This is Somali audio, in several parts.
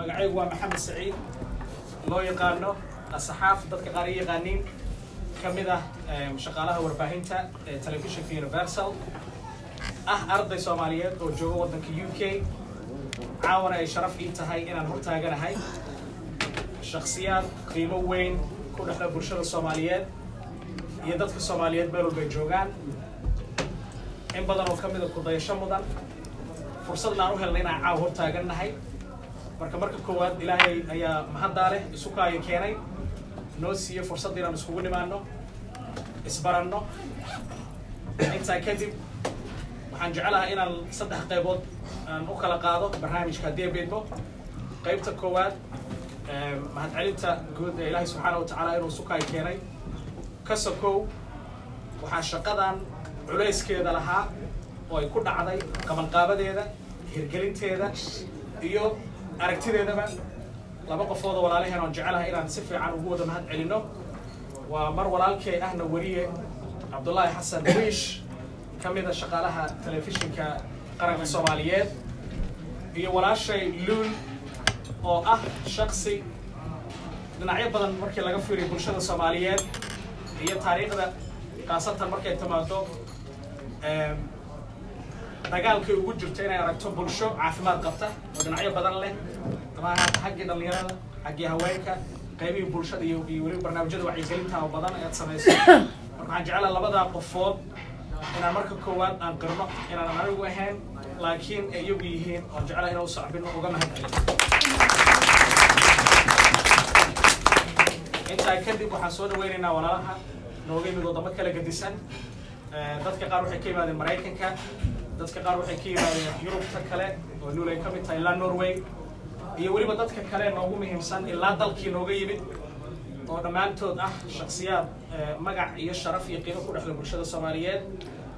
magacaygu waa maxamed saciid. Loo yaqaano asxaaf dadka qaar i yaqaaniin. Ka mid ah shaqaalaha warbaahinta ee telefishinka universal. Ah arday soomaaliyeed oo jooga waddanka u k. Caawana ay sharaf ii tahay inaan hortaaganahay. Shakhsiyaad qiimo weyn ku dhexla bulshada soomaaliyeed iyo dadka soomaaliyeed meel walbay joogaan. In badan oo ka mida kudayasho mudan. Fursadna aan u helnay inaan caawa hortaagannahay marka marka koowaad ilaahay ayaa mahaddaa leh keenay. Noo siiye fursadda inaan iskugu nimaano isbaranno. Intaa kadib waxaan jecelahay inaan saddex qaybood aan u kala qaado barnaamijka haddii ay beedmo qaybta koowaad mahadcelinta guud ee ilaahay subxaana wa tacaala inuu isu kaayo keenay. Ka sokow waxaa shaqadan culayskeeda lahaa oo ay ku dhacday qabanqaabadeeda hirgelinteeda iyo aragtideedaba laba qofood oo walaalaheen oon jecelahay inaan si fiican ugu wada mahad celinno waa mar walaalkay ahna weriye cabdullaahi xasan wiish ka mida shaqaalaha telefishinka qaranka soomaaliyeed iyo walaashay luul oo ah shaksi dhinacyo badan markii laga fiiriyo bulshada soomaaliyeed iyo taariikhda khaasatan markay timaado dagaalkay ugu jirto inay aragto bulsho caafimaad qabta oo dhinacyo badan leh. Damaha xaggii dhallinyarada xaggii haweenka qaybihii bulshada iyo weliba barnaamijyada wacyigelinta oo badan ayaad samayso marka waxaan jeclaa labadaa qofood. Inaan marka koowaad aan qirno inaanan anigu ahayn laakiin ay iyagu yihiin oon jeclaa inaan u sacbino uga mahad celin intaa kadib waxaan soo dhaweynaynaa walaalaha nooga yimid waddamo kala gedisan dadka qaar waxay ka yimaadeen maraykanka dadka qaar waxay ka yimaadeen yurubta kale oo nuul ay ka mid tahay ilaa norway. Iyo weliba dadka kale noogu muhiimsan ilaa dalkii nooga yimid oo dhammaantood ah shaksiyaad magac iyo sharaf iyo qiimo ku dhexla bulshada soomaaliyeed.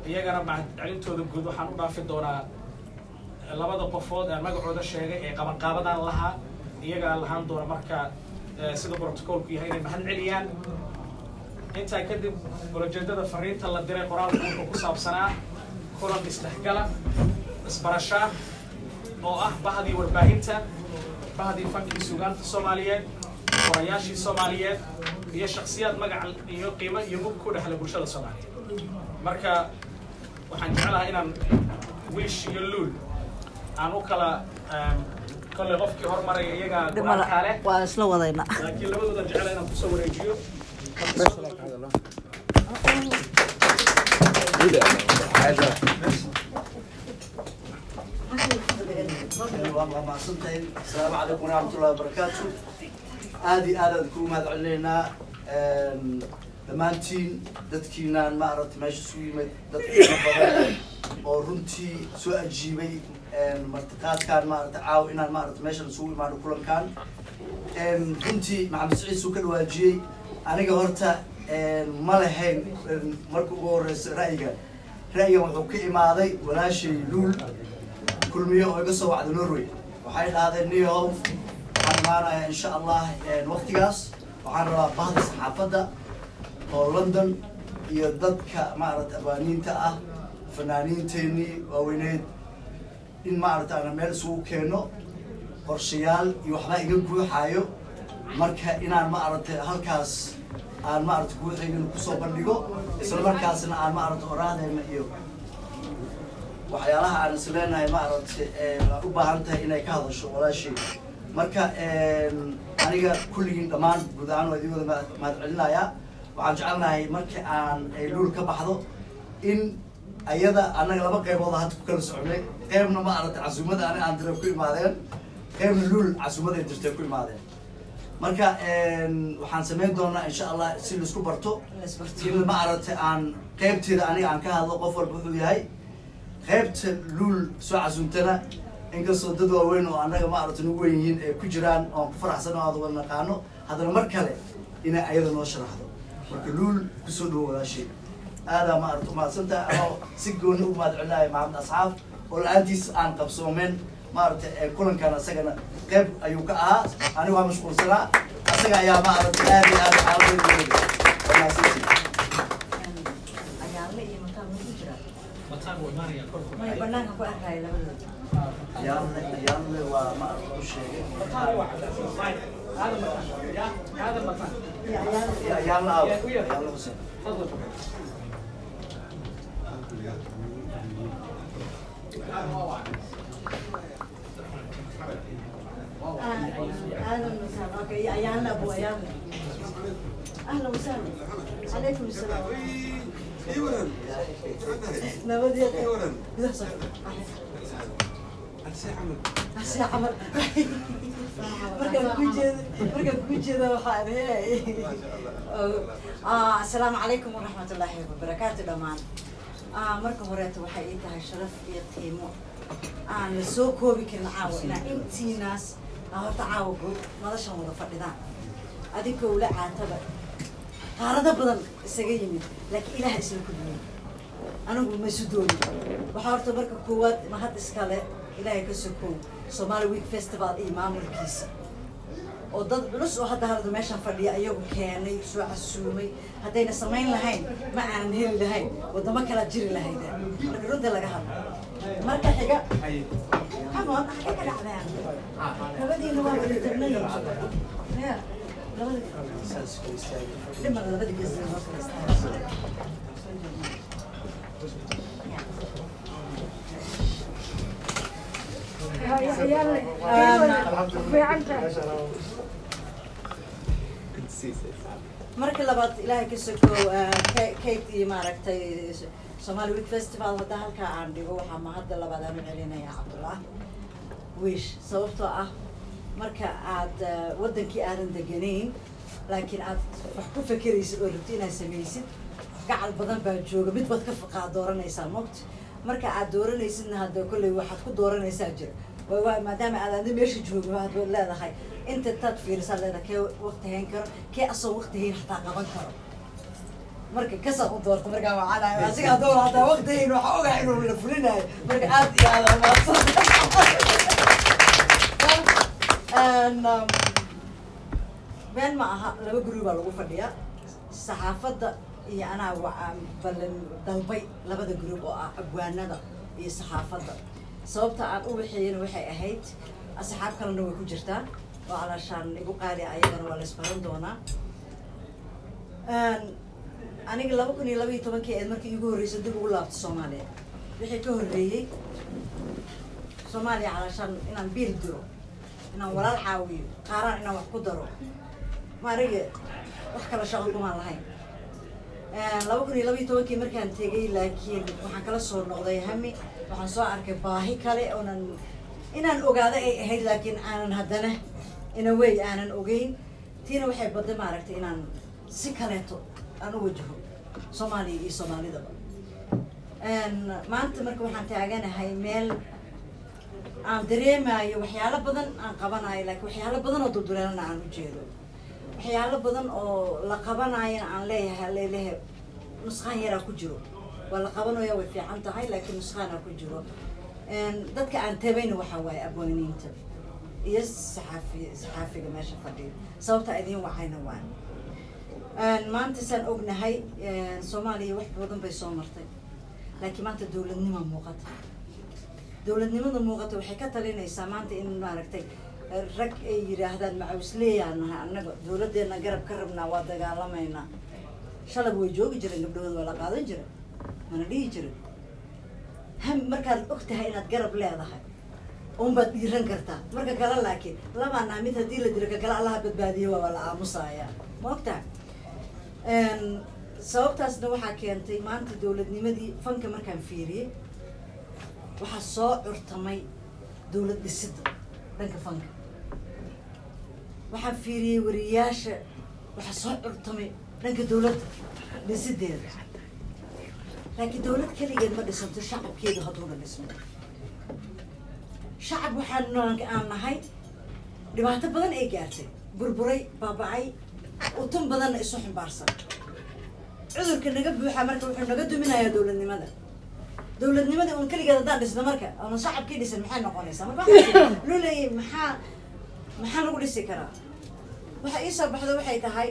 Iyagana mahadcelintooda guud waxaan u dhaafi doonaa labada qofood aan magacooda sheegay ee qabanqaabadan lahaa. Iyagaa lahaan doona marka sida brotocolku yahay inay mahad celiyaan. Intaa kadib ulajeedada fariinta la diray qoraalku wuxuu ku saabsanaa kulan isdhexgala isbarashaa oo ah bahdii warbaahinta bahdii fankii sugaanta soomaaliyeed qorayaashii soomaaliyeed iyo shaksiyaad magac iyo qiimo iyo mug ku dhexla bulshada soomaaliyeed. Marka waxaan jeclahay inaan wiish iyo luul aan u kala kolley qofkii hormaraya iyagaa go'aankaa leh waa isla wadayna. Laakiin labadooda jecela inaan ku soo wareejiyo waa mahadsantahay asalaamu calaykum waraxmatullahi wabarakaatu aad iyo aad aan kugu mahad celinaynaa dhammaantiin dadkiinaan maaragtay meesha isugu yimid dad qiimo badan oo runtii soo ajiibay martiqaadkaan maaragtay caawa inaan maaragtay meeshan isugu imaano kulankaan. Runtii maxamed saciid suu ka dhawaajiyey. Aniga horta ma lahayn marka ugu horeysa ra'yiga. Ra'yigan wuxuu ka imaaday walaashay luul kulmiye oo iga soo wacda norway waxay dhahdeen niyow waxaan imaanayaa insha allah waktigaas waxaan rabaa bahda saxaafadda oo london iyo dadka maaragtay abaaniinta ah fanaaniinteenii waaweyneed. In maaragtay ana meel isugu keeno qorshayaal iyo waxbaa iga guuxaayo. Marka inaan maaragtay halkaas aan maaragtay guuxaygana ku soo bandhigo isla markaasna aan maaragtay oraahdayna iyo waxyaalaha aan is leenahay maaragtay u baahan tahay inay ka hadasho walaashii. Marka aniga kulligiin dhammaan guud ahaan waa idin wada mahad celinayaa. Waxaan jecelnahay markii aan ay luul ka baxdo in ayada annaga laba qaybood hadda ku kala soconay qaybna maaragtay casuumada aniga aan diray ku imaadeen qaybna luul casuumaday dirtay ku imaadeen. Marka waxaan samayn doonaa insha allah si la isku barto. In maaragtay aan qaybteeda aniga aan ka hadlo qof walba wuxuu yahay qaybta luul soo casuumtana inkastoo dad waaweyn oo annaga maaragtay nagu weyn yihiin ku jiraan oon ku faraxsan oo aad wada naqaano haddana mar kale inay ayada noo sharaxdo. Marka luul ku soo dhawo walaashay. Aadaa maaragta umahadsantahay anoo si gooni u mahad maxamed asxaab oo la'aantiis aan qabsoomeen maaragtay ee kulankan asagana qayb ayuu ka ahaa. Anigu waa mashquulsanaa. Asaga ayaa maaragtay aad iyo aad caawimadeeda wanaagsantii ayaale iyo mataan ma ku jira mataan wuu imaanayaa korku may banaanka ku arkaayalabadoodyaanle waa ma arko u sheegay أهلا وسهلا عليكم السلام نبض يا لا صح هسه عمل markaan ku jeedo markaan ku jeedo waxaan ah asalaamu calaykum waraxmatullaahi wabarakaatu dhammaan ah marka horeeta waxay ii tahay sharaf iyo qiimo aan la soo koobi karin caawa inaa intiinaas aa horta caawa guud madashan wada fadhidaan adinkoo ula caataba qaarado badan isaga yimid laakiin ilaah isla kudmiyey anigu ma isu doonin waxaa horta marka koowaad mahad iskale ilaahay ka sokow somali week festival iyo maamulkiisa. Oo dad culus oo hadda halada meeshan fadhiya iyagu keenay soo casuumay. Haddayna samayn lahayn ma aanan heli lahayn wadamo kala jiri lahayda marka runta laga hadlo. Marka xiga xagee ka dhacdeen labadiina waa wada tabnayin marka labaad ilaahay ka sokow kate iyo maaragtay somali week festival hadda halkaa aan dhigo waxaa ma hadda labaad aan u celinayaa cabdullah wish sababtoo ah marka aad eh, wadankii aadan deganayn laakiin aad wax ku fekeraysid oo rabti inaad samaysid gacal badan baa jooga. Mid baad ka faqaa dooranaysaa mogt marka aad dooranaysidna hadda kolley waxaad ku dooranaysaa jira waa waa maadaama aad adna meesha joogin waad leedahay. Inta taad fiirisaa leedahay kee waqti hayn karo kee asoo waqti hayn xataa qaban karo. Marka kasaan u doorta markaa wacanayo asigaa doon hataa waqti hayn waxaa ogaa inuu la fulinayo. Marka aad iyo aad amaadsan been ma aha laba guri baa lagu fadhiyaa saxaafadda iyo anaa waa ballan dalbay labada group oo ah abwaanada iyo saxaafadda. Sababta aan u waxeeyana waxay ahayd asxaab kalena way ku jirtaa oo calaashaan igu qaali ayagana waa la isbaran doonaa. Aniga laba kun iyo laba iyo tobankii eed markii igu horreysay dib ugu laabto soomaaliya. Wixii ka horreeyey soomaaliya calaashaan inaan biil diro inaan walaal caawiyo qaaraan inaan wax ku daro. Maariga wax kala shaqo kumaan lahayn. Laba kun iyo laba iyo tobankii markaan tegay laakiin waxaan kala soo noqday hami waxaan soo arkay baahi kale oonan inaan ogaado ay ahayd laakiin aanan haddana in a way aanan ogeyn. Tiina waxay badday maaragtay inaan si kaleeto aan u wajaho soomaaliya iyo soomaalidaba. Maanta marka waxaan taaganahay meel aan dareemayo waxyaalo badan aan qabanayo laakiin waxyaalo badan oo dulduleelana aan ujeedo waxyaalo badan oo la qabanayana aan leeyahay leelehe nusqaan yaraa ku jiro. Waa la qabanaya way fiican tahay laakiin nusqaanaa ku jiro. Dadka aan tabayna waxaa waaye abwaaniinta iyo saxaafi saxaafiga meesha fadhiya sababta idiin wacayna waan. Maanta saan ognahay soomaaliya wax badan bay soo martay. Laakiin maanta dowladnima muuqata dowladnimada muuqata waxay ka talinaysaa maanta in maaragtay rag ay yidhaahdaan macawsleeyaan nahay annaga dowladdeena garab ka rabnaa waa dagaalamaynaa. Shalab way joogi jireen gabdhahooda waa la qaadan jira mana dhihi jirin ham markaad og tahay inaad garab leedahay unbaad dhiiran kartaa. Marka kale laakiin labaa naa mid haddii la dilo ka kale allaha badbaadiyo waa la aamusayaa. Ma og tahay sababtaasna waxaa keentay maanta dowladnimadii fanka markaan fiiriyey waxaa soo curtamay dowlad dhisida dhanka fanka. Waxaan fiiriyey wariyaasha waxaa soo curtamay dhanka dowladda dhisideeda laakiin dowlad keligeed ma dhisanto shacabkeedu hadduuna dhismo. Shacab waxaan aan nahay dhibaato badan ay gaartay burburay baabacay utun badanna isu ximbaarsan. Cudurka naga buuxa marka wuxuu naga duminayaa dowladnimada un keligeed haddaan dhisno marka oona shacabkii dhisan maxay noqonaysaa? Marka waxaa loo leeyahay maxaa maxaa lagu dhisi karaa? Waxa ii soo baxda waxay tahay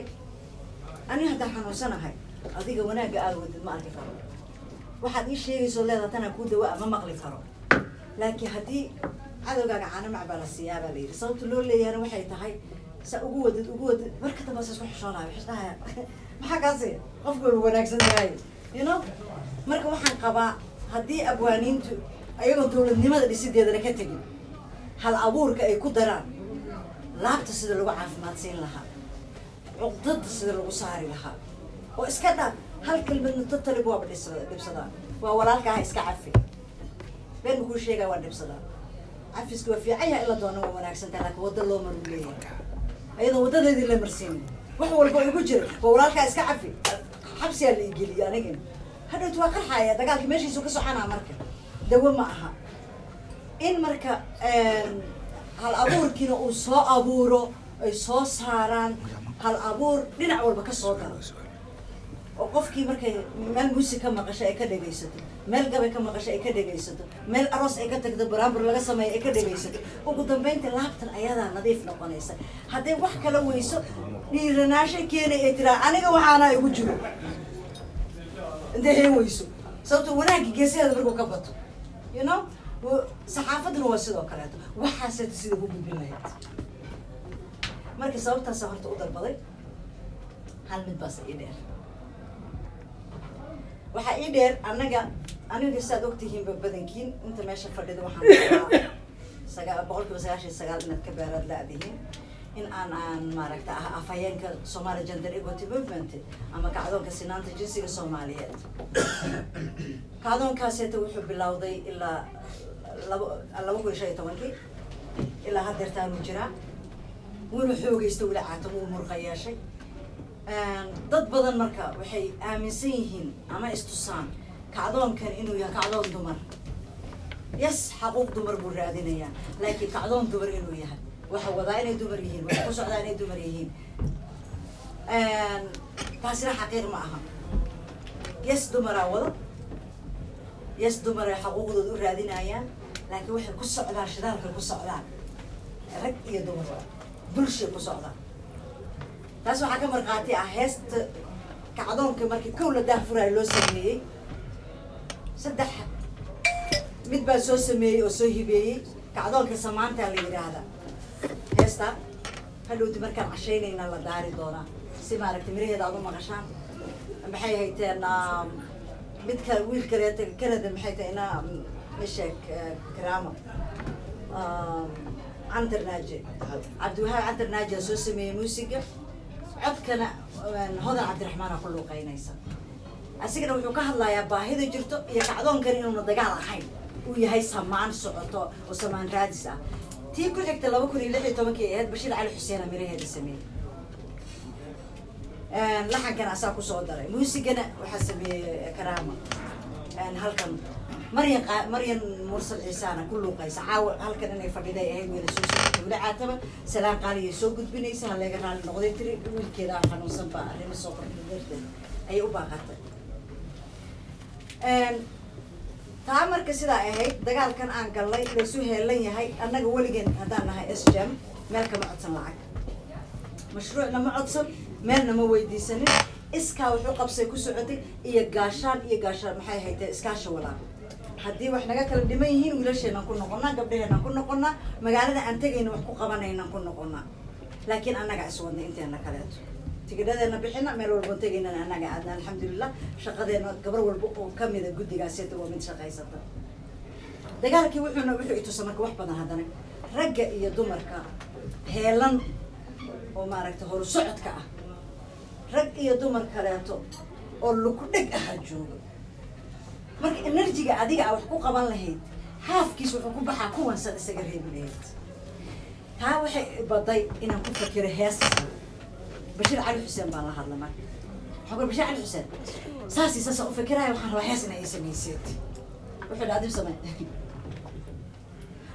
ani haddaan xanuunsanahay adiga wanaagga aada wadid ma arki karo. Waxaad ii sheegayso leedaa tanaa kuu dawaa ma maqli karo. Laakiin haddii cadowgaaga caanamac baa la siiyaa baa la yidhi. Sababta loo leeyahana waxay tahay sa ugu wadid ugu wadid marka dambe sa isku xishoonaya xishdahaya maxaa kaasi? Qofku wanaagsan tahay you know? Marka waxaan qabaa haddii abwaaniintu ayagoo dowladnimada dhisideedana ka tegin hal abuurka ay ku daraan laabta sida lagu caafimaadsiin lahaa cuqdada sida lagu saari lahaa oo iska dhaaf hal kelmadna totally waaba dhibsadaa waa walaalkaaha iska cafi. Been makuu sheegaa waa dhibsadaa. Cafiska waa fiican yahay in la doono waa wanaagsan tahay laakiin wadda loo maru leeyahay. Ayadoo wadadeedii la marsiinin. Wax walba igu jira. Waa walaalkaa iska cafi. Xabsiyaa la igeliya anigin hadhowt waa qarxaya dagaalka meeshiisu ka soconaa marka. Dawo ma aha. In marka hal abuurkiina uu soo abuuro ay soo saaraan hal abuur dhinac walba ka soo daro oo qofkii markay meel muusig ka maqasho ay ka dhegaysato meel gabay ka maqasho ay ka dhegaysato meel aroos ay ka tagto baraambur laga sameeyo ay ka dhegaysato. Ugu dambeynta laabtan ayadaa nadiif noqonaysa. Hadday wax kala weyso dhiiranaasho keenay ay tiraa aniga waxaana igu jiro intay heen weyso. Sababto wanaagga geesaheeda markuu ka bato. You know? Saxaafaduna waa sidoo kaleeto. Waxaaseta sida ku gudbin lahayd. Marka sababtaasa horta u dalbaday hal mid baase ii dheer. Waxaa ii dheer annaga aniga saad ogtihiinba badankiin inta meesha fadhida waxaan boqol kiiba sagaashan sagaal inaad ka beeraad la-dihiin in aan aan maaragta ah afhayeenka somali gender equity movement ama kacdoonka sinaanta jinsiga soomaaliyeed kacdoonkaaseeta wuxuu bilowday ilaa laba kun iyo shan iyo tobankii ilaa haddeertaanu jiraa wuuna xoogaysta weli caatan wuu murqa yeeshay dad badan marka waxay aaminsan yihiin ama istusaan kacdoonkan inuu yahay kacdoon dumar. Yes xaquuq dumar buu raadinayaa laakiin kacdoon dumar inuu yahay waxa wadaa inay dumar yihiin waxa ku socdaa inay dumar yihiin. Taasina xaqiiq ma aha. Yes dumaraa wado. Yes dumaray xaquuqdooda u raadinayaan laakiin waxay ku socdaan shidaalkay ku socdaan. Rag iyo dumar bulshay ku socdaan taas waxaa ka markhaati ah heesta kacdoonka markii kow la daahfuraayo loo sameeyey. Saddex mid baa soo sameeyey oo soo hibeeyey. Kacdoonka samaantaa la yidhaahdaa heesta hadhowti markaan cashaynayna la daari doonaa si maaragtay miraheeda aad u maqashaan maxay hayteen midka wiil kaleeta canada maxay tahay ina misheek karaama cantar cabdiwahaab cantar soo sameeyey muusiga codkana hodan cabdiraxmaana ku luuqeynaysa asigana wuxuu ka hadlayaa baahida jirto iyo kacdoonkan inuuna dagaal ahayn uu yahay samaan socoto oo samaan raadis ah tii ku xigta laba kun iyo lix iyo tobankii ay ahayd bashiir cali xuseena miraheeda sameeyey laxankana asaa ku soo daray. Muusigana waxaa sameeyey karaama. Halkan. Maryan maryan mursal ciisaana ku luuqaysa. Caawa halkan inay fadhiday ahayd weyna soo soo weli caataba salaan qaaliyay soo gudbinaysa haleega raali noqday tiri. Wiilkeeda aan xanuunsan baa arrimo soo qortay darteed ayay u baaqatay taa marka sidaa ahayd dagaalkan aan gallay laysu heelan yahay annaga weligeen haddaan nahay s jam meel kama codsan lacag. Mashruucna ma codsan meelna ma weydiisanin. Iskaa wuxuu qabsay ku socotay iyo gaashaan iyo gaashaan maxay haytee iskaasha walaa haddii wax naga kala dhiman yihiin wiilasheenaan ku noqonnaa gabdhaheenaan ku noqonnaa magaalada aan tegayna wax ku qabanaynaan ku noqonnaa. Laakiin annaga iswadnay inteena kaleeto tigidhadeena bixina meel walboon tegaynana annaga aadna alxamdulilah shaqadeena gabar walba oo kamida guddigaaseta waa mid shaqaysata dagaalkii wuxuuna wuxuu itusa marka wax badan haddana ragga iyo dumarka heelan oo maaragtay horu socodka ah. Rag iyo dumar kaleeto oo luku dheg ahaa jooga marka enerjiga adiga a wax ku qaban lahayd haafkiis wuxuu ku baxaa kuwansaad isaga reebi lahayd taa waxay baday inaan ku fakiro heesta bashiir cali xuseen baan la hadla marka. Ku bashiir cali xuseen saasi saasaan u fikiraya waxaan rabaa hees inay ii samayseed wuxuu dhaa dib samey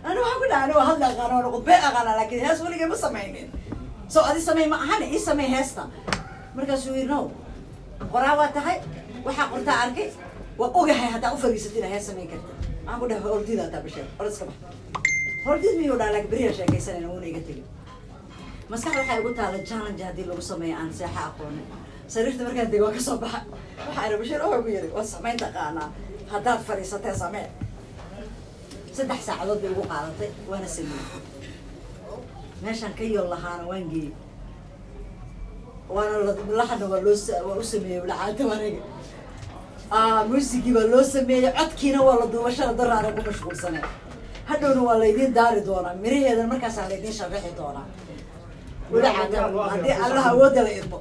ani waxaan ku dhaha waa hadla waa qudbee aqaana laakiin hees weligay ma samaynin. So adi samey ma ahane ii samey heesta. Markaasuu yidhi no qoraa waa tahay waxaa qortaa arkay waa ogahay haddaa u fariisatid hees samayn karta. Waxaan ku dhahay hordida hataa basheer hor iska bax. Hordid miyuu dhaa laakiin beriyaa sheekaysanayna wuuna iga tegin maskaxda waxaa igu taala challenge haddii lagu sameeyo aan seexa aqoonin sariirta markaan dego waa ka soo baxa. Waxaa iri bashiir wuxuu ku yidhi waa samayn taqaanaa haddaad fadhiisatee samee. Saddex saacadood bay ugu qaadatay waana sameeyey meeshaan ka yool lahaana waan geeyey. Waana la- lahana waa loo waa u sameeyey lacaanta aniga ah muusigii baa loo sameeyey codkiina waa la duubashada daraana ku mashquulsanay. Hadhowna waa laydiin daari doonaa miraheedana markaasaa laydiin sharaxi doonaa haddii la idmo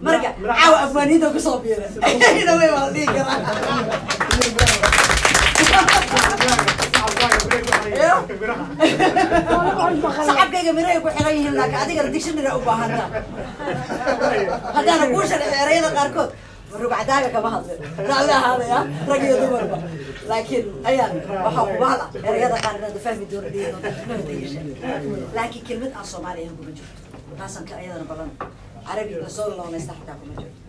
marka caawa afmaaniinta ku soo biira way waa la dhihi karaa sacabkayga mirahay ku xiran yihiin laakiin adigana dictionary u baahanta haddaana kuu sharxi erayada qaarkood rugcadaaga kama hadlin ahaadaya rag iyo dumarba laakiin ayaan waxaa kubahala erayada qaar inaad fahmi doona laakiin kelmad aan soomaali ahan kuma jirto taasaan ka ayadana balan carabi la soo loonaysta xataa kuma jirto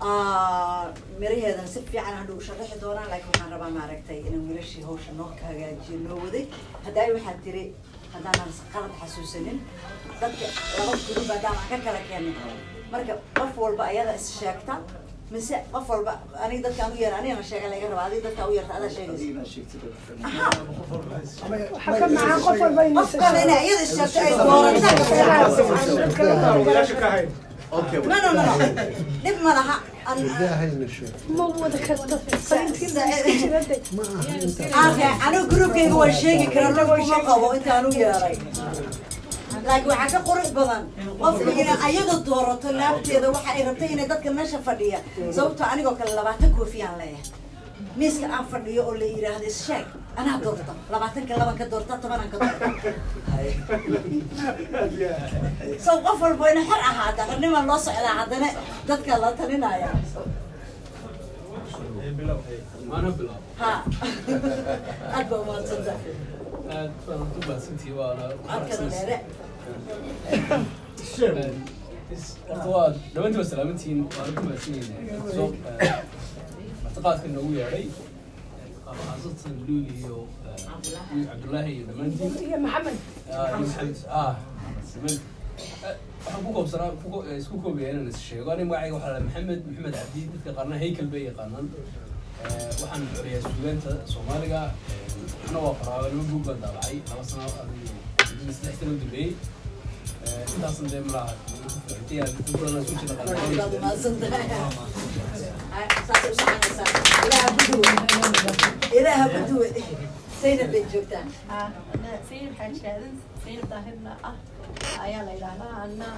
Ah, miraheedan si fiican hadhow sharaxi doonaa laakiin waxaan rabaa maaragtay inaan wiilashii hawsha noo ka hagaajiyo noo waday. Haddaa waxaad tiri haddaanan qalad xasuusanin dadka laba gurub haddaan aan ka kala keenin. Marka qof walba ayada is sheegta mise qof walba aniga dadka aan u yeera anigana sheega laga rabaa adiga dadka u yeerta adaa sheegaysa. Aha. waxaa ka macaan qof walba inuu qof kale. Inay iyada is sheegto ay doorataa wiilasha ka hayn okay no no no dhib ma laha. An- ma wada karto Ake, anigu groupkayga waan sheegi karaa. Rag kuma qabo intaan u yeeray laakiin waxaa ka qurux badan. Qofka inay ayada doorato laabteeda waxa ay rabtay inay dadka meesha fadhiya. Sababtoo anigoo kale labaatan koofiyaan leeyahay. Miiska aan fadhiyo oo la yidhaahdo sheeg anaa doorta labaatanka laban ka doorta tobanan ka doorta so qof walba ina xor ahaata qarnimaan loo socdaa haddana dadka la talinaya. Ha. Aad baa umaadsanta aad baan u mahadsantihi waana horta waa dhamantii waa salaamantihiin waana ku mahadsanyihin soo martiqaadka noogu yeedhay xaasatan luul iyo eh, cabdullaahi iyo dhammaantiin maxamed Ah, ah Eh, waxaan ku koobsanaa ku ko- eh, isku koobaya inaan is sheego aniga magacayga waxaa la maxamed maxamed cabdi dadka qaarna haykel bay yaqaanaan Eh, waxaan xoriyaa suugaanta soomaaliga eh, ana waa qoraa laba buug baan daabacay laba sano u dambeeyey intaasan dee malaha sayid xaajaadan sayid daahirna ah ayaa la yidhaahdaa anna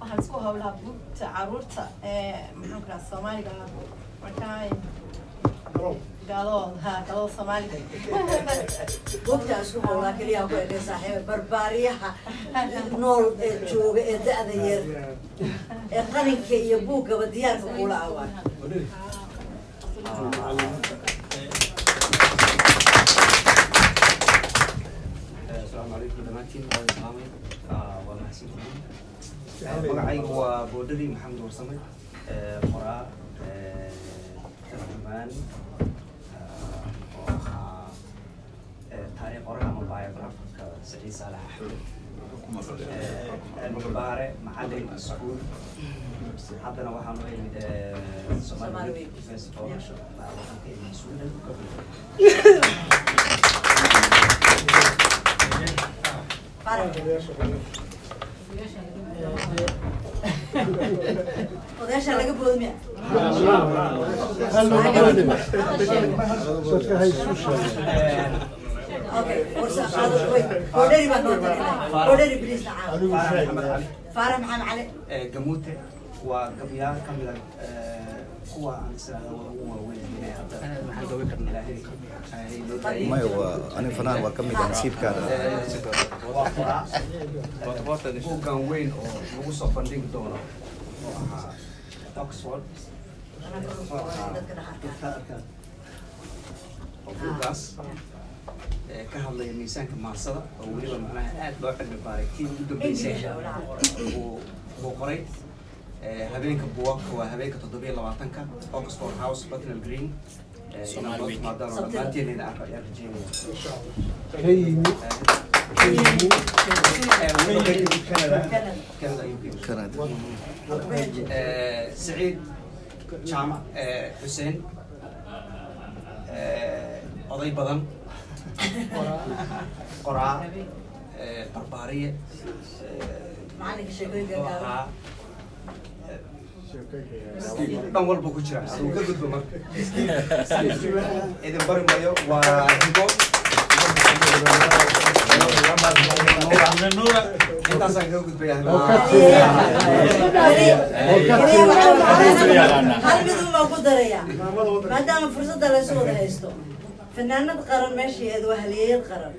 waxaan isku howlaha buugta carruurta ee ku dhaha soomaaliga markaa gaalooda ha gaalooda soomaaliga buugtaa isku howlaa keliya ku ekay saaxiiba barbaariyaha nool ee jooga ee da-da yar ee qalinka iyo buuggaba diyaarka kula awaa wadhari asalaamu calaykum dhammaantiin waa islaamay waa mahadsantihiin magacaygu waa boodhari maxamed warsame qoraa tarjumaan oo ahaa taariikh qoran ama biografka saciid saalax axmed baare macalin iskuul haddana waxaan u imid Week. festival waxaan ka imid sweden odayaasha laga boodmiya gamuute waa gabyaal ka mid a eh, kuwa aan israada ugu waaweyn hadda ilaahay ay noo daayeen. maya waa aniga fanaan waa ka mid ah nasiibkaada Eh, waa qoraa Eh, buuggan weyn oo lagu soo bandhigi doono oo ahaa oxford dadka dhaxarka oo buuggaas eh, ka hadlaya miisaanka maarsada oo weliba macnaha aad loo xilmi baaray kii ugu dambeysay uu buu qoray habeenka buugaabka waa habeenka toddobiyo labaatanka oxford house butnel green. Inaad jaamac xuseen oday badan qoraa eh, barbaariye eh, dhan walba ku jira aduu ka gudbo marka idin bari mayo waa intaasaan kaga gudbaya daraya maadaama fursadda laysu wada haysto fanaanad qaran meesheedu waa halyeeyad qaran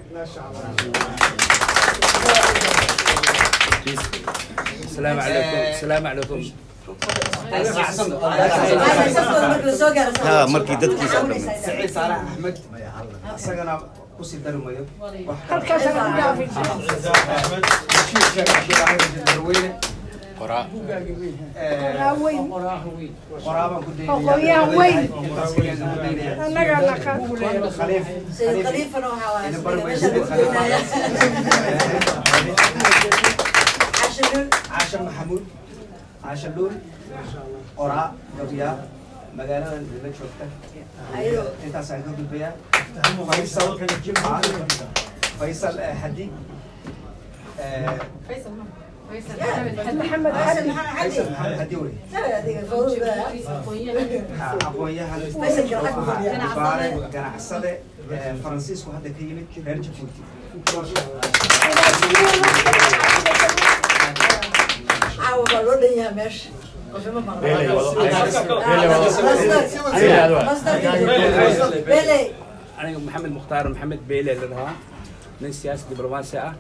السلام عليكم السلام عليكم saftooda marka la soo gaaro ها markii dadkiisa oo dhan سعيد صالح احمد isagana kusii dari mayo maxamuud caasha dhuul qoraa gabyaa magaaladan idinla joogta intaasaan ka gudbayaa faysal faysal eh, xadi eh, maxamed xasan xadi maxamed faysal xadi maxamed xadi wey adiga fawda Ah, aqoon-yahan ganacsade eh, faransiisku hadda ka yimid reer jabuuti aniga maxamed mukhtaar maxamed beyle la dhahaa nin siyaasi diblomaasi ah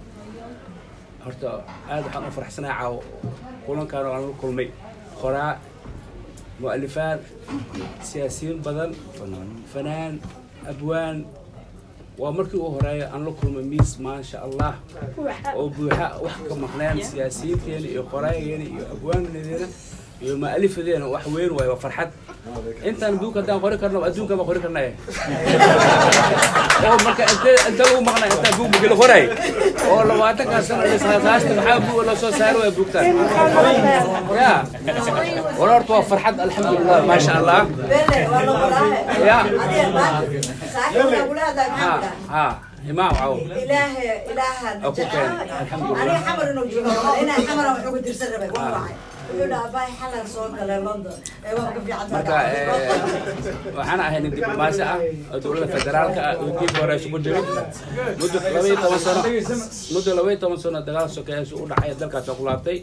horta aad waxaan u faraxsanahay caawo kulankaan oo aan la kulmay. Qoraa mu'alifaan siyaasiyiin badan fanaan abwaan. Waa markii ugu horreeya aan la kulmay miis maasha allah oo buuxa wax ka maqneen siyaasiyiinteena iyo qoraayageena iyo abwaanadeena iyo mu'alifadeena wax weyn waayo waa farxad. Intaan buug haddaan qori karno adduunka baan qori karnaya oo marka inte inta lagu maqnay intaan buug mugila qoray. Oo labaatankaa sano lisaasaasta maxaa buug loo soo saari waaya buugtaan? Ya. Wala horta waa farxad alxamdulilah maasha allah. Waa la Ya. ha imaam caw ilaahe ilaaha Aku keen, alhamdulillah. Eh, waxaan ahay nin diblomaasi ah oo dowladda federaalka ah oo dib hore isugu jiray muddo laba iyo toban sano muddo laba iyo toban sano dagaal sokeeyaashu u dhacay dalkaas oo ku laabtay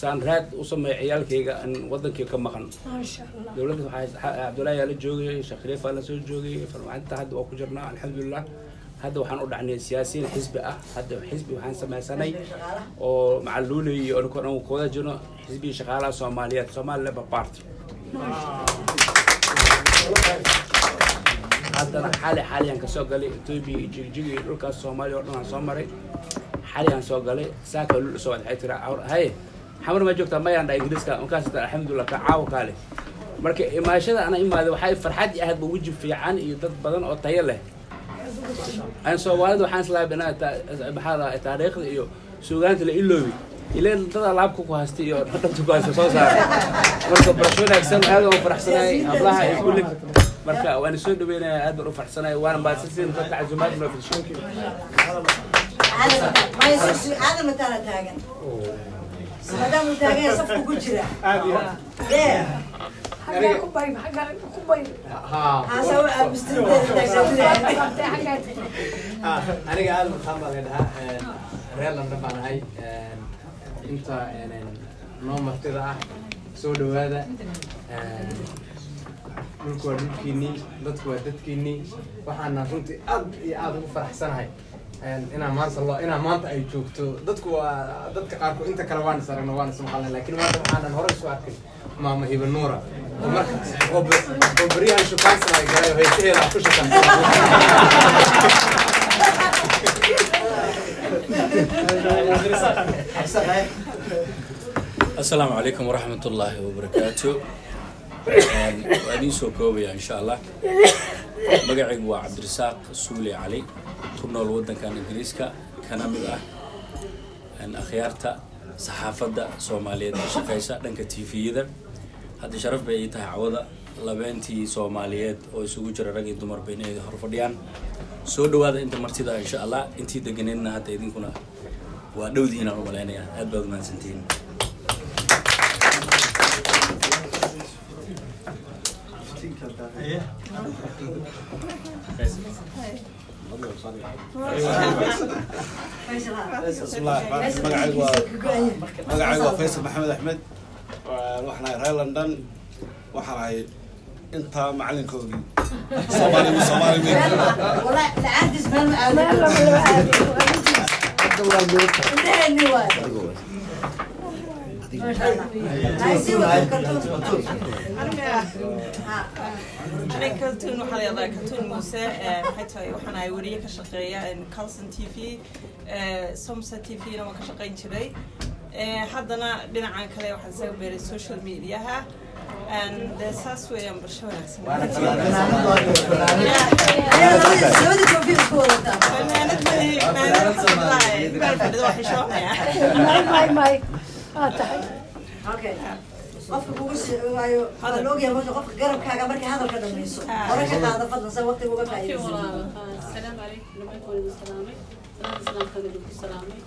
saan raad u sameeya ciyaalkayga aan wadankii ka maqan. Dowladda waxaa cabdullaahi yaa la joogay sheekh khaliifa la soo joogay farmacinta hadda waa ku jirnaa alxamdulilah hadda waxaan u dhacnay siyaasiyiin xisbi ah. Hadda xisbi waxaan samaysanay oo macaluulay iyo aniko dhan kooda jirno xisbigii shaqaalaha soomaaliyeed somali labour party. Haddana xali xaliyaan ka soo galay. Etoobiya iyo jigjig iyo dhulkaas soomaaliya oo dhan aan soo maray. Xaliyaan soo galay. Saaka lul soo waxay tira haye xamar ma joogtaa? Mayaan dha ingiriiska. Markaas alxamdulilah ka caawa kaale. Marka imaashada ana imaada waxay farxad i ahayd ba weji fiican iyo dad badan oo tayo leh soomaalida waxaan islaabinaa maxaa taariikhda iyo suugaanta la iloobi ileen dada laabka ku haystay iyo dhabta ku haysta soo saara marka barasho wanaagsan aad aan faraxsanahay hablaha iyo kulli marka waan soo dhaweynaya aad baan u faraxsanahay waana mahadsantiin dadka casuumaad noo taagan maadaama taagan safku ku jira xaggaa aniga aada maxaan baa la dhahaa reer london baan ahay. Inta noo martida ah soo dhawaada dhulku waa dhulkiinii dadku waa dadkiinii. Waxaana runtii aad iyo aada ugu faraxsanahay inaa maanta inaa maanta ay joogto dadku waa dadka qaarkood inta kale waan is aragna waan is maqalnay laakiin maanta waxaanan hore isu arkin maama hiba nuura oo beryahan shukaansan ay galay oo haysaheeda ku shakan asalaamu calaykum waraxmat ullaahi wabarakaatu waan idiin soo koobaya insha allah magacaygu waa cabdirasaaq suule cali ku nool waddankan ingiriiska kana mid ah akhyaarta saxaafadda soomaaliyeed ee shaqeysa dhanka tviyada hadda sharaf bay ii tahay cawada labeentii soomaaliyeed oo isugu jira rag iyo dumarba inay hor fadhiyaan soo dhawaada inta martida insha allah intii deganeedna hadda idinkuna waa dhowdihiin aan u malaynayaa aad baad umahadsantihiin magacaygu waa faysal maxamed axmed waxaan ahay reer london waxaan ahay intaa macalinkoodii soomaali soomaali والله kaltuun waxaa yidhahdaa kaltuun muuse maxay tahay waxaan ahay weriye ka shaqeeya calson t v somsa t v-na waan ka shaqayn jiray haddana dhinacan kale waxaan isaga beeray social mediaha saas weeyaan bulsho wanaagsan لودي كوفي بكورة fanaanad mali fanaanad wallaahi meel fadhido waa xishoonaya may may may aa tahay اوكي qofka kugu waayo waa la ogyahay marka qofka garabkaaga markay hadalka dhamayso hore ka qaada fadlan sa waqti uga faa'iidaysan السلام عليكم لما يكون السلامي سلام السلام كان يقول السلامي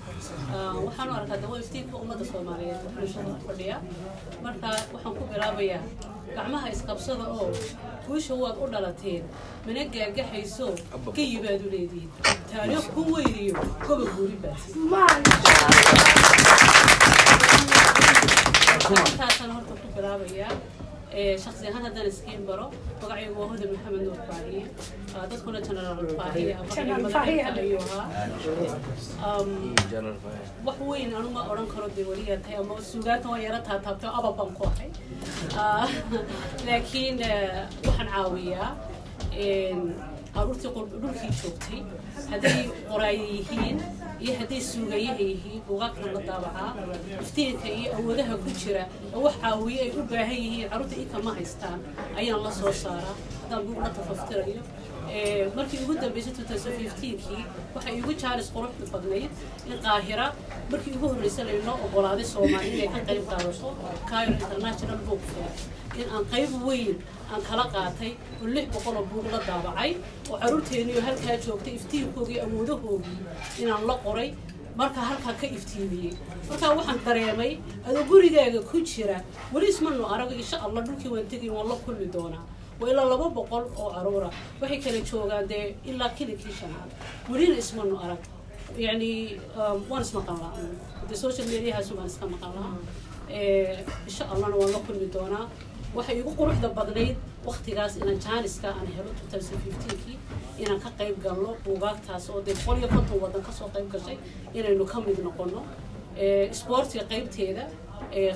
waxaan u arkaa dawo iftiinka ummadda soomaaliyeed waxaan soo fadhiya marka waxaan ku bilaabayaa gacmaha isqabsada oo guusha waad u dhalateen mana gaagaxayso ka yibaad u leedihiin taariikh ku weydiyo goba guuri baadintaasaan horta ku bilaabayaa shaksi ahaan haddaan iskiin baro magacaygu waa huda maxamed nuur faahiye dadkuna general faahiye ayuu ahaa wax weyn anu ma odhan karo dee weliyaa tahay ama suugaanta waan yara taataabtay oo abab baan ku ahay Ah, laakiin waxaan caawiyaa caruurtii qul- dhulkii joogtay hadday qoraaye yihiin iyo hadday suugayaha yihiin buugaagtan la daabacaa iftiinka iyo awoodaha ku jira oo wax caawiye ay u baahan yihiin carruurta ika ma haystaan ayaan la soo saaraa haddaan buug la tafaftirayo markii ugu dambeysay 2015kii waxay igu jaalis quruxda badnayd in qaahira markii ugu horreysay laynoo ogolaaday soomaali inay ka qayb qaadato cairo international book fair. In aan qayb weyn aan kala qaatay oo lix boqol oo buug la daabacay oo carruurteeniyo halkaa joogtay iftiinkoogii awoodahoogii inaan la qoray markaa halkaa ka iftiimiyey. Markaa waxaan dareemay adoo gurigaaga ku jira weli ismanu arago insha allah dhulkii waan tegay waan la kulmi doonaa waa ilaa laba boqol oo caruura waxay kala joogaan dee ilaa kilinkii shanaad. Welina ismanu arag. Yani um, waan ismaqan lahaa de social mediahaas waan iska maqan lahaa. Eh, insha allahna waan la kulmi doonaa. Waxay igu quruxda badnayd waktigaas inaan jaaniska aan helo 2015kii inaan ka qayb galno buugaagtaas oo dee boqol iyo konton waddan ka soo qayb gashay inaynu ka mid noqono Eh, isboortiga qaybteeda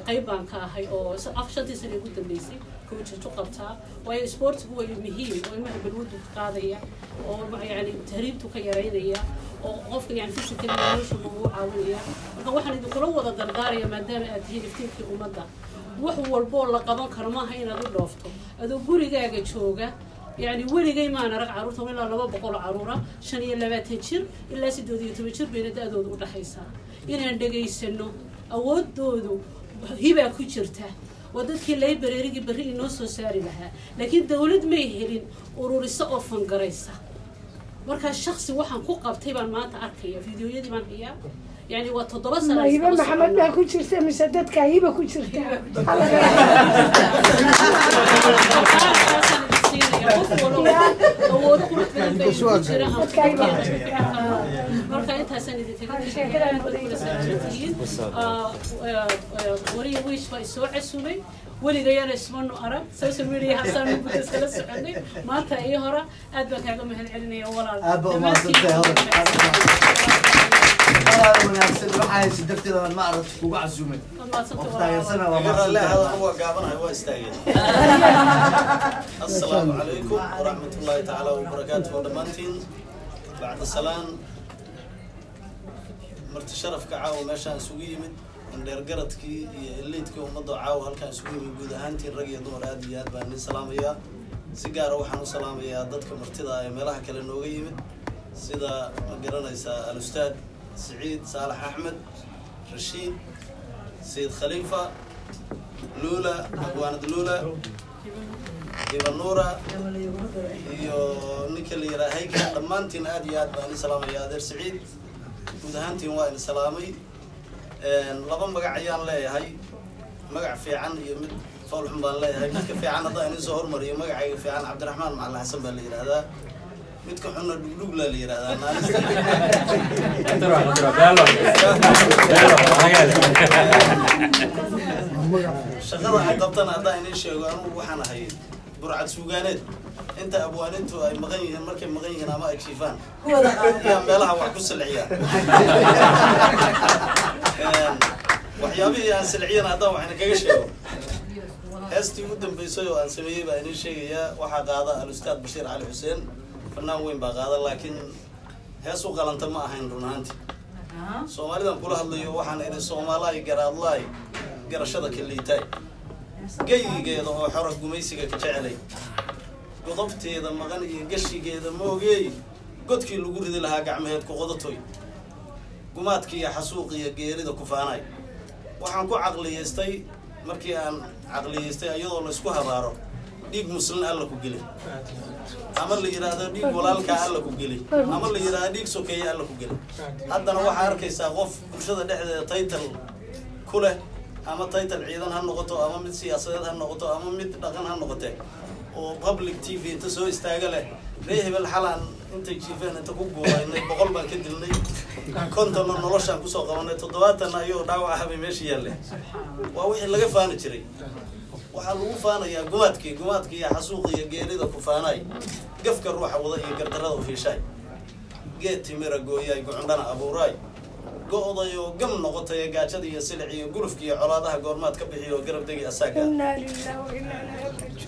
qayb baan ka ahay oo s- af shantii sana ugu dambeysay kowjaju qabtaa waayo isboortigu waa muhiim oo ilmaha balwadu ka qaadaya oo ma- yani tahriibtu ka yaraynaya oo qofka yani physically nolosha ugu caawinaya marka waxaan idinkula wada dardaaraya maadaama aad tihiin iftiinkii ummadda wax walboo la qaban karo maaha inaad u dhoofto adoo gurigaaga jooga يعني weligay maan arag caruurta ilaa laba boqol oo caruura shan iyo labaatan jir ilaa siddeed iyo toban jir bayna da-dooda u dhexaysaa inaan dhegaysano awoodoodu hibaa ku jirta. Waa dadkii librarygii berri inoo soo saari lahaa. Laakiin dawlad may helin ururiso oo fangaraysa. Markaa shaksi waxaan ku qabtay baan maanta arkaya fideoyadii baan hayaa. Yani waa toddoba sana ma hibe maxamed baa ku jirta mise dadka marka intaasaan idinkaga wariya wiish baa isoo casumay weligayana ismanu arag social media hasaan muddo iskala soconay maanta iyo hora aad baan kaaga mahad celinaya walaal walaal wanaagsan oo caayis tacaala wabarakaatuhu dhammaantiin bacda salaan marti sharafka caawa meeshaan isugu yimid dheergaradkii iyo eliidkii ummadda caawa halkaan isugu yimid guud ahaantiin rag iyo dumar aad iyo aad baan nin salaamayaa si gaara ah waxaan u salaamayaa dadka martida ee meelaha kale nooga yimid sida ma garanaysaa alustaad? Saalax axmed rashiid sayid khaliifa luula abwaanad luula ibanuura iyo ninka la yidhaha hayka dhammaantiin aad iyo aad baan i salaamaya adeer saciid. Guud ahaantiin waa salaamay. Laba magac ayaan leeyahay. Magac fiican iyo mid foolxun baan leeyahay. Midka fiican haddaan idin soo hormariyo magacayga fiican cabdiraxmaan macalin xasan baa la yidhahdaa midka xunna dhugdhugla la yidhahdaa shaqada aan qabtana haddaan idiin sheego anugu waxaan ahay. Burcad suugaaneed. Inta abwaanintu ay maqan yihiin markay maqan yihiin ama ay jiifaan yaa meelaha wax ku silciya waxyaabihii aan silciyana haddaan waxayna kaga sheego. Heestii ugu dambeysay oo aan sameeyey baa idiin sheegayaa waxaa qaada al-ustaad bashiir cali xuseen fanaan weyn baa qaada laakiin hees u qalanta ma ahayn run ahaanti. Soomaalidan kula hadlayo waxaan idhi soomaalaay garaadlaay garashada ka liitaay geyigeeda oo xora gumaysiga ka jecelay. Godobteeda maqan iyo gashigeeda moogeey godkii lagu ridi lahaa gacmaheed ku qodatoy gumaadkiiyo xasuuqiyo geerida ku faanay. Waxaan ku caqliyaystay markii aan caqliyaystay iyadoo la isku habaaro dhiig muslin alla ku geli. Ama la yidhaahdo dhiig walaalkaa alla ku geli. Ama la yidhaahdo dhiig sokeeye alla ku geli. Haddana waxaa arkaysaa qof bulshada dhexdeeda taytal ku leh ama taytal ciidan ha noqoto ama mid siyaasadeed ha noqoto ama mid dhaqan ha noqote oo public t v inta soo istaaga leh. Ree hebel xalaan intay jiifeen inta ku guuraynay boqol baan ka dilnay. Kontonna noloshaan ku soo qabanay. Toddobaatanna ayagoo dhaawac ah bay meesha yaalle waa wixii laga faani jiray waxaa lagu faanayaa gumaadkii gumaadkii iyo xasuuqi iyo geerida ku faanaay gafka ruuxa wada iyo gardarada u hiishaay geed timira gooyaay gocondhana abuuraay go-day oo gam noqotay ee gaajada iyo silic iyo gulufka iyo colaadaha goormaad ka bixiyo oo garab degi asaaga.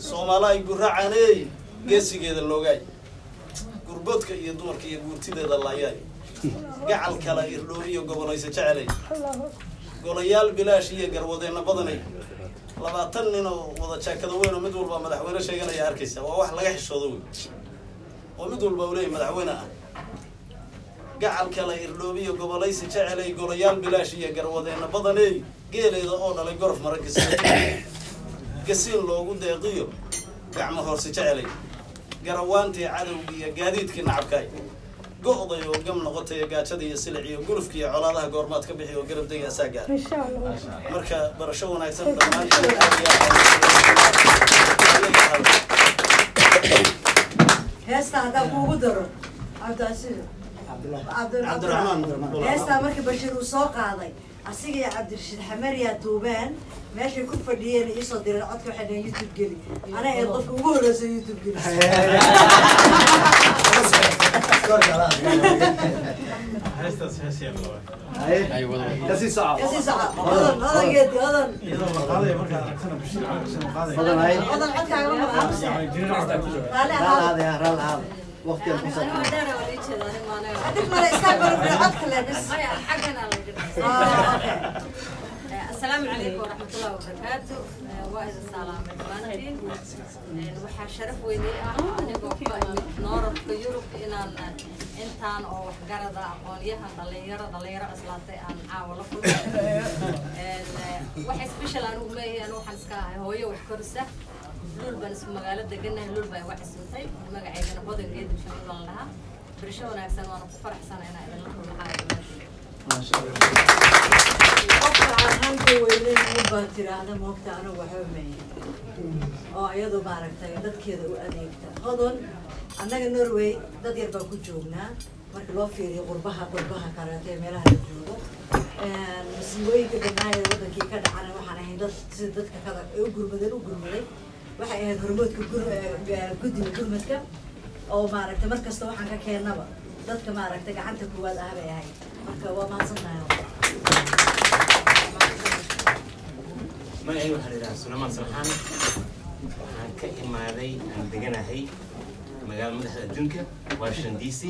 Soomaalaay guracaneey geesigeeda loogaay gurboodka iyo dumarka iyo guurtideeda laayaay gacal kala irdhooriyo gobolaysa jecelay. Golayaal bilaash iyo garwadeenna badanay labaatan nin oo wada jaakada weyn oo mid walba madaxweyne sheeganaya arkaysa waa wax laga xishoodo wey oo mid walba leeyahy madaxweyne ah. Gacal kala irdhoobiyo gobolaysi jecelay golayaal bilaash iyo garwadeenna badaney geeleeda oo dhalay gorof maran gasiin gasiin loogu deeqiyo gacmo hoorsi jecelay garawaantii cadowga iyo gaadiidkii nacabkaay go-day oo gam noqotay gaajada iyo silic iyo gulufka iyo colaadaha goormaad ka bixi oo garab degi asaaga insha allah marka barasho wanaagsan aad heesta haddaa kuugu daro cabdiasiir Cabdiraxmaan. heestaa markii bashiir uu soo qaaday asiga iyo cabdirashiid xamariyaa duubeen meeshay ku fadhiyeen iisoo direen codka waxay dhaheen youtube geli ana ee qofka ugu horreysa youtube geli codkaaga ma وقتي الحصاد عندك ما يستقبلوا بالعطف لبس حقنا السلام عليكم ورحمة الله وبركاته. وائد السلام. بنتي waxaa sharaf weynay ah anigoo ka imid noorabka yurub inaan intaan oo waxgarada aqoonyahan dhalinyaro dhalinyaro cuslaatay aan caawa la kulmay waxa special anugu leeyahay waxaan iska ahay hooyo wax korisa luul baan isku magaalo deganahay luul baa iga xisintay magacaygana badangeed bishaan baan lahaa birsho wanaagsan waana ku faraxsana inaan idinla kulmaxaayo qofka aan hanka weyneyn un baa tiraahda moogta anigu waxba meeya oo iyadu maaragtay dadkeeda u adeegta hodon annaga norway dad yar baan ku joognaa marka loo fiiriyo qurbaha qurbaha kaleeto ee meelaha la joogo masiibooyinka dhanaaye wadankii ka dhacana waxaan ahayn dad sida dadka ee u gurmadeen u gurmaday waxay ahayd hormoodka eh, guddiga gurmadka oo maaragtay mar kasta waxaan ka keennaba dadka maaragtay gacanta koowaad ah bay ahayd. Marka waa mahadsantahay magacayga waxaa la yidhaha sulaymaan salxaan waxaan ka imaaday aan deganahay magaalo madaxda adduunka washington d c.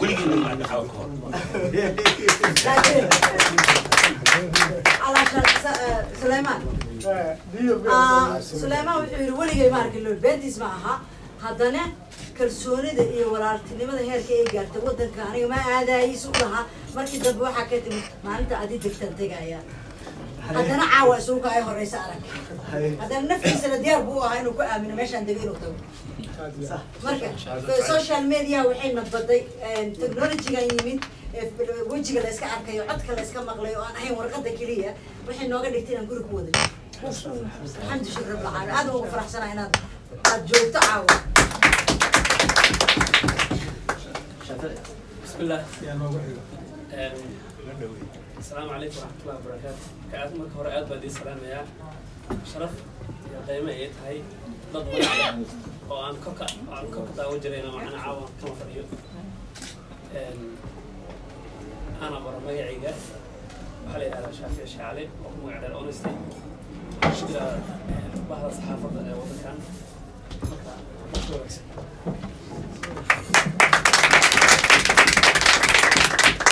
Weligeen ma dhaxaw ka hor على سليمان سليمان wuxuu yidhi weligay ma arkin loo beentiis ma aha haddana kalsoonida iyo walaaltinimada heerka ay gaartay wadanka aniga ma aadaayis u lahaa markii dambe waxaa ka timid maalinta adi degtaan tegaya haddana caawa isugu ay horeysa arag haddana naftiisa la diyaar buu u ahaa inuu ku aamino meeshaan dego inuu tago marka social media waxay nabadday technologygan yimid ee wejiga la iska arkayo codka la iska maqlayo oo aan ahayn warqada keliya waxay nooga dhigtay inaan guri ku wada alxamdu shukr rabbil caalamiin aad ugu faraxsanahay inaad aad joogto caawa بسم الله السلام عليكم ورحمة الله وبركاته كأس مرك هراء أدب دي سلام يا شرف يا قيمة إيه هاي ضد مرة وأنا كوكا أنا كوكا تاوجرينا معنا عاون كم فريق أنا برا مجاعية وحلي على شافي الشعلي وكم قاعد الأونستي شكرا بعض الصحافة وطن كان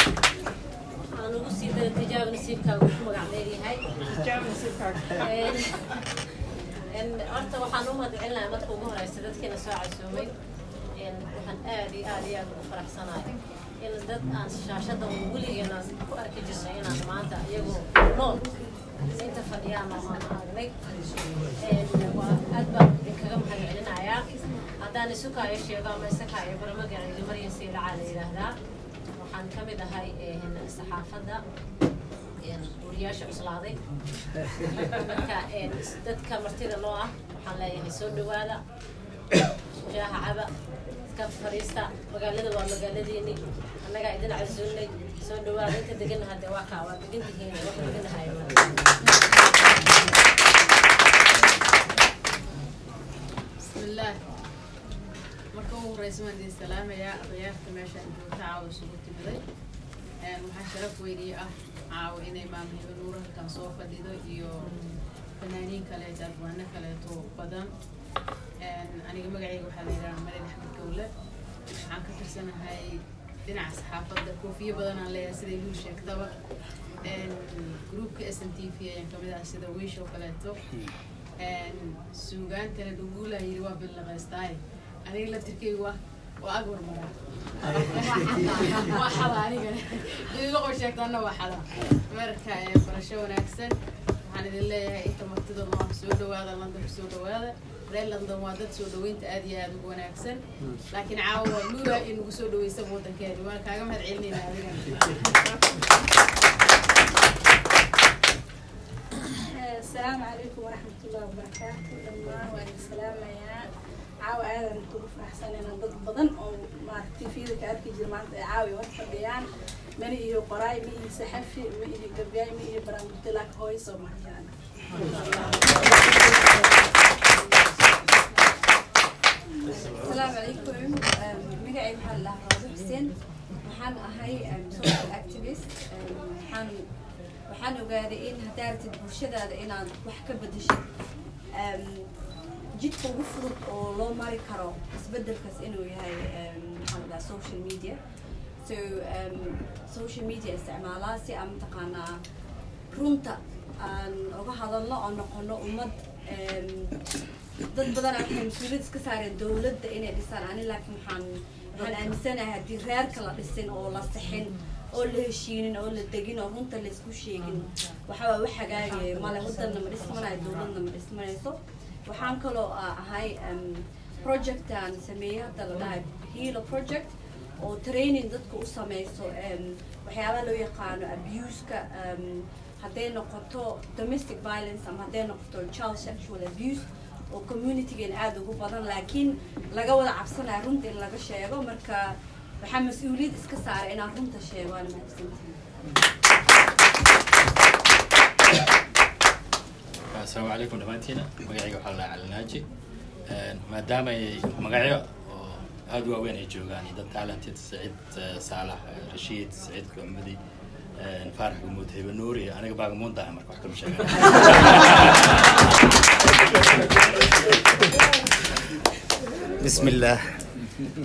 waxaan ugu sii dara tijaab nasiibkaaga ku magac leeyahay Tijaab nasiibkaaga. Een, horta waxaan u mahadcelinayaa marka ugu horeysa dadkiina soo casuumay Een, waxaan aad iyo aad iyo aad ugu faraxsanahay in dad aan shaashada weligeena ku arki jirnay inaan maanta iyagoo nool inta fadhiyaan oo aan aragnay Een, waa aad baan idinkaga mahadcelinayaa haddaan isu kaayo sheego ama isa kaayo bara magacayga maryan siilacaa la yidhaahdaa waxaan ka mid ahay een, saxaafadda een, wariyaasha cuslaaday marka een, dadka martida loo ah waxaan leeyahay soo dhawaada shaaha caba iska fadhiista magaalada waa magaaladiini annagaa idin casuulnay soo dhawaada inka degan hade waa kaa waa degantihiin waa deganahay bismillaah marka ugu horeysa waan idin salaamayaa odayaarka meesha intuu caawa isugu timiday eh, waxaa sharaf weynii ah caawa inay maamhiba nuurahalkan soo fadhido iyo fanaaniin kaleeto adwaano kaleeto badan eh, aniga magacayga waxaa la yidhaha malen axmed gowle waxaan ka tirsanahay dhinaca saxaafadda koofiyo badan aan leeyahay siday luu sheegtaba Een, gruupka s n t v ayaan ka mid ah sida wiish oo kaleeto suugaantana dhuguulaa yidhi waa billaqaystaaye aniga laftirkeyga waa waa agwar maraa waa xada anigana idiloqo sheegtaana waa xada marka barasho wanaagsan waxaan idin leeyahay inta martida noo soo dhawaada london ku soo dhawaada reer london waa dad soo dhaweynta aad iyo aad ugu wanaagsan laakiin caawa waa luula in ugu soo dhaweysa wadankeeni waan kaaga mahad celinayna adigana السلام عليكم ورحمة الله وبركاته دمان وأنا السلام يا عاو آدم كل فرحسن أنا ضد بدن أو ما في ذيك أركي جرمان عاوي وفديان من إيه قراي من إيه سحفي من إيه قبياي من إيه برامج تلاك هوي سو مريانا السلام عليكم magacay waxaa la dhahaa raado xuseen waxaan ahay social activist waxaan waxaan ogaaday in haddaa rabtid bulshadaada inaad wax ka bedeshid jidka ugu fudud oo loo mari karo isbedelkaas inuu yahay maxaa la dhahaa social media so social media isticmaalaa si aan mataqaanaa runta aan uga hadalno oo noqono ummad dad badan waxay mas'uuliyad iska saareen dowladda inay dhisaan. Ani laakiin waxaan waxaan aaminsanahay haddii reerka la dhisin oo la sixin oo la heshiinin oo la degin oo runta la isku sheegin waxaa wax hagaagaya male wadanna ma dhismanayo dowladna ma dhismanayso waxaan kaloo ahay project aan sameeyey hadda la dhahay hilo project oo training dadka u sameyso waxyaabaha loo yaqaano abuseka hadday noqoto domestic violence ama hadday noqoto child sexual abuse oo communitygan aada ugu badan laakiin laga wada cabsanaya runta in laga sheego. Marka waxaa mas'uuliyad iska saaray inaan runta sheego waana mahadsantihin asalaamu calaykum dhammaantiina magacayga waxaa la cali naaji maadaama ay magacyo oo aada u waaweyn ay joogaan dad talented saciid saalax rashiid saciid kucmudi faarax gumuud hebe nuur iyo aniga baagamuunda ah marka wax kama sheegan bismi illaah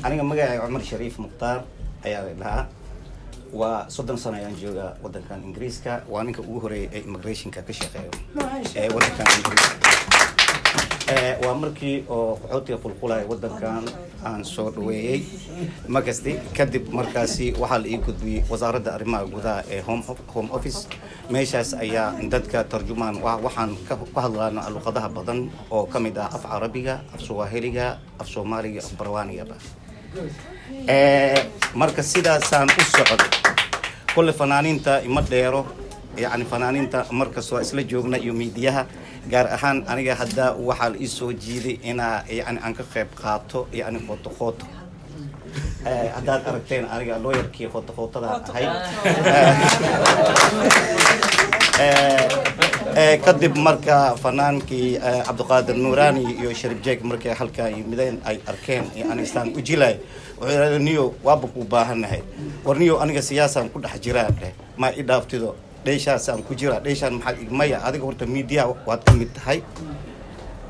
aniga magacay cumar shariif mukhtaar ayaa lahaa waa soddon sano ayaan joogaa waddankan ingiriiska waa ninka ugu horreeya ee immigrationka ka shaqeeyo. Ee waddankan ingiriiska waa markii oo qaxootiga qulqulaya wadankan aan soo dhaweeyey makasti kadib markaasi waxaa la ii gudbiyey wasaaradda arrimaha gudaha ee home office. Meeshaas ayaa dadka tarjumaan wa- waxaan ka hadlaana luqadaha badan oo ka mid ah af carabiga af suwaahiliga af soomaaliga af barwaanigaba Eh, marka sidaasaan u socdo kulle fanaaniinta ima dheero yani fanaaniinta markas waa isla joogna iyo miidiyaha gaar ahaan aniga hadda waxaa la ii soo jiiday inaa yani aan ka qayb qaato yani qoto Eh, haddaad aragteen aniga looyarkii qoto qotada ahay kadib marka fanaankii cabdiqaadir nuuraani iyo sharif jeeg markay halkaa yimideen ay arkeen yani istaan u jilay wuxuu yidhahda niyo waaba ku baahanahay war niyo aniga siyaasaan ku dhex jiraan dheh. Ma i dhaaftido dheeshaasaan ku jira dheeshaan maxaa ig- maya. Adiga horta media waad ka mid tahay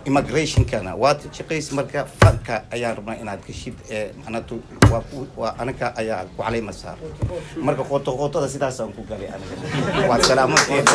immigrationkana waad shaqays marka fanka ayaan rabnaa inaad geshid ee macnatu waa anaga ayaa ku caleyma saar. Marka qoto qotada sidaasaan ku galay aniga. Waad salaamantiin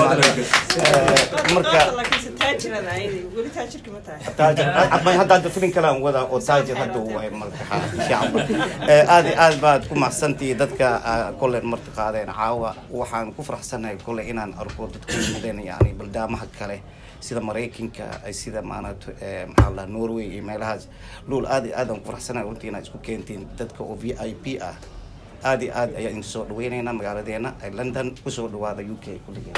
marka laakiinse taajirada ayadi weli taajirka ma tahay. Taajir. Abay hadda filin kale aan wadaa oo taajir hadda uu wahay marka ha insha Allah. Eh, aad aad baad ku mahadsantihi dadka ah, kole marti qaadeen. Caawa waxaan ku faraxsanahay kole inaan arko dadka yimideen yani baldaamaha kale sida maraykanka sida maanat eh, norway iyo meelahaas. Luul aad aad aan kufaraxsanay runtii inaad isku keentiin dadka oo v i p ah. Aad iyo aad ayaan idin soo dhaweyneynaa magaaladeena ee london u soo dhawaada u k kulligeen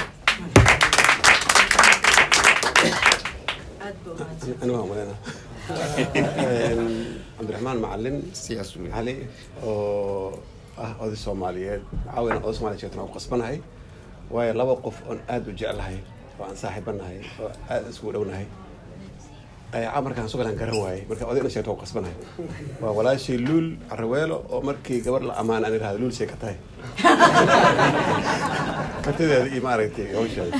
cabdiraxmaan macalin cali oo ah oday soomaaliyeed. Caawina oday somaaliya sheegtan u qasbanahay? Waayo laba qof oon aada u jeclahay oo aan saaxiibanahay oo aad iskugu dhownahay ayaa caa markaan sugalan garan waayey marka oday ina sheegto u qasbanahay waa walaashii luul caraweelo oo markii gabar la ammaan aan irahda luul sheeka tahay. Hantideeda iyo maaragtay hawsheeda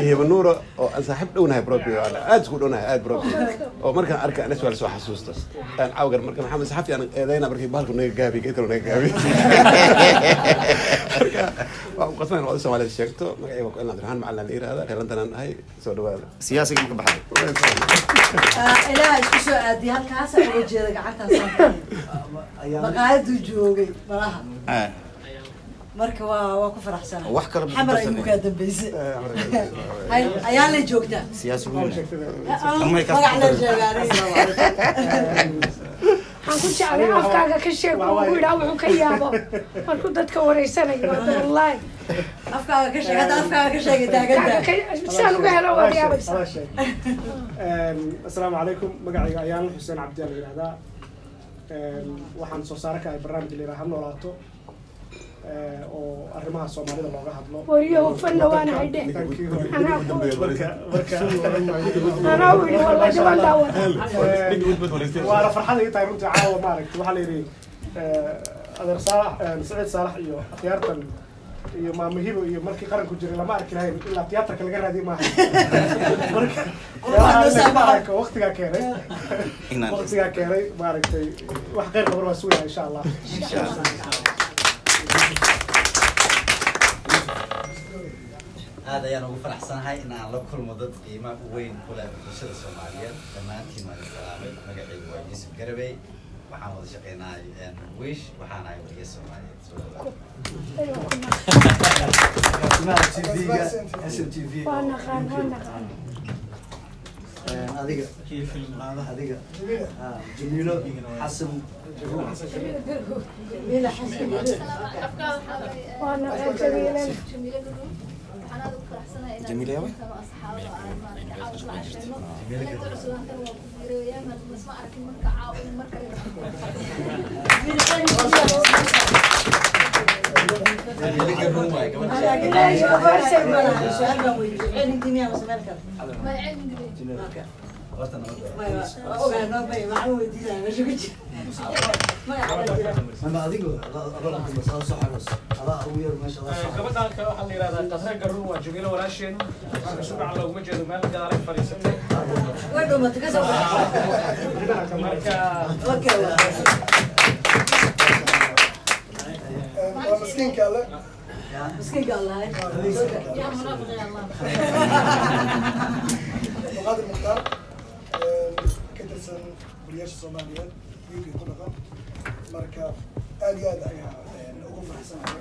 iyo hibanuura oo aan saaxiib dhownahay brobi aad isku dhownahay aad brobi oo markaan arka anas waa la soo xasuusta aan cawgar marka maxamed saxafi aan eedayna markii bahalku naga gaabi geed naga gaabi. Marka waa u qasban in oday soomaaliyeed sheegto. Magacayga waa ku ilna abdiraxmaan macalin la yirahda reer london aan ahay soo dhawaada. Siyaasiga ma ka baxday ilaaha isku soo aadiyay halkaasa uga jeeda gacantaas maqaayaduu joogay malaha Ah. marka waa waa ku faraxsana Wax kale ma xamar ku ayuu darsanay. kaa dambeysay ayaa la joogtaa siyaasi weyn magac la sheegaa waxaan ku jeclay afkaaga ka sheeg yidhaa wuxuu ka yaabo markuu dadka wareysanayo hadda wallaahi afkaaga ka sheeg hadda afkaaga ka sheegay yaabaysaa asalaamu calaykum magacayga ayaan xuseen cabdiyaa la yidhahdaa waxaan soo saare ka ahay barnaamij la yidhaha ha noolaato eh, oo arrimaha soomaalida looga hadlo. Eh, waana farxad ii tahay runtii caawa maaragtay waxaa la yidhi eh, adeer saalax eh, saciid saalax iyo akhyaartan iyo maamahibo iyo markii qaranku jiray lama arki lahayn ilaa tiyaatarka laga raadiy maaha marka waqtigaa keenay. Waqtigaa keenay maaragtay wax qeyr qabar waa sugaya insha allah. Aad ayaan ugu faraxsanahay in aan la kulmo dad qiimo weyn ku leh bulshada soomaaliyeed. Dhammaantiin waan salaamay magacaygu waa yuusuf garabey waxaan wada shaqeynahay wish waxaan ahay wariye soomaaliyeed adiga. Adiga. Ah, jamiilo xasan. Waa جميلة أوي جميلة ama adigo gabadhaan kale waxaa la yidhahdaa qasre garuun waa jamiilo walaasheen sugaca looguma jeedo meel gadaalay fadhiisatay waa miskiinka alle miskiinka allahay muqaadir mukhtaar wariyaasha soomaaliyeed wiilkii ku dhaqan marka aad iyo aad ayaa ugu faraxsanahay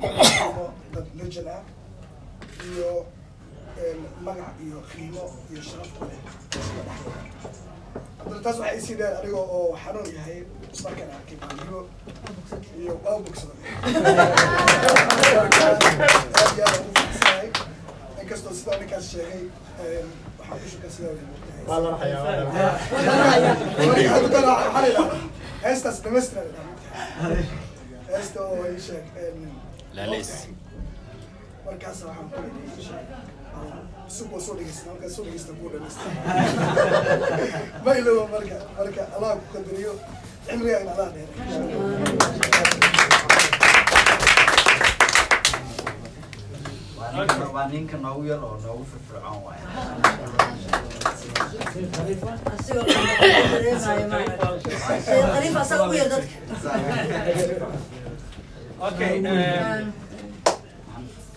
inaan dad legend ah iyo magac iyo qiimo iyo sharaf ku leh. Sida dhexdooda taas waxay isii dheer aniga oo xanuun yahay markaan arkay baaliyo iyo waa bogsaday aad iyo aad ugu faraxsanahay inkastoo sidaa ninkaas sheegay waxaan ku shuka sidaa heestaas dhamaystiran heesta oo ii sheeg Waa- ninka noogu yar oo noogu firfircoon waay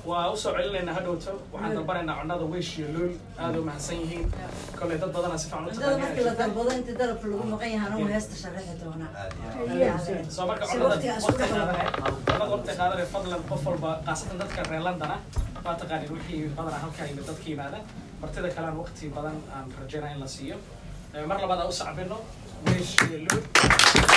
waa u soo celinaynaa hadhowto waxaan dalbanaynaa cunada wish iyo luul aad u mahadsan yihiin. Kolley dad badana si fiican cuntada markii la dalbado inta dalabka lagu maqan yahay anagu heesta sharaxi doonaa. Soo marka cunada cunada waqti qaadanay fadlan qof walba qaasatan dadka reer london ah waa taqaanin wixii badanaa halkaa yimid dadka yimaada martida kale aan waqti badan aan rajeynaa in la siiyo Eh, mar labaad aan u sacbino wish luul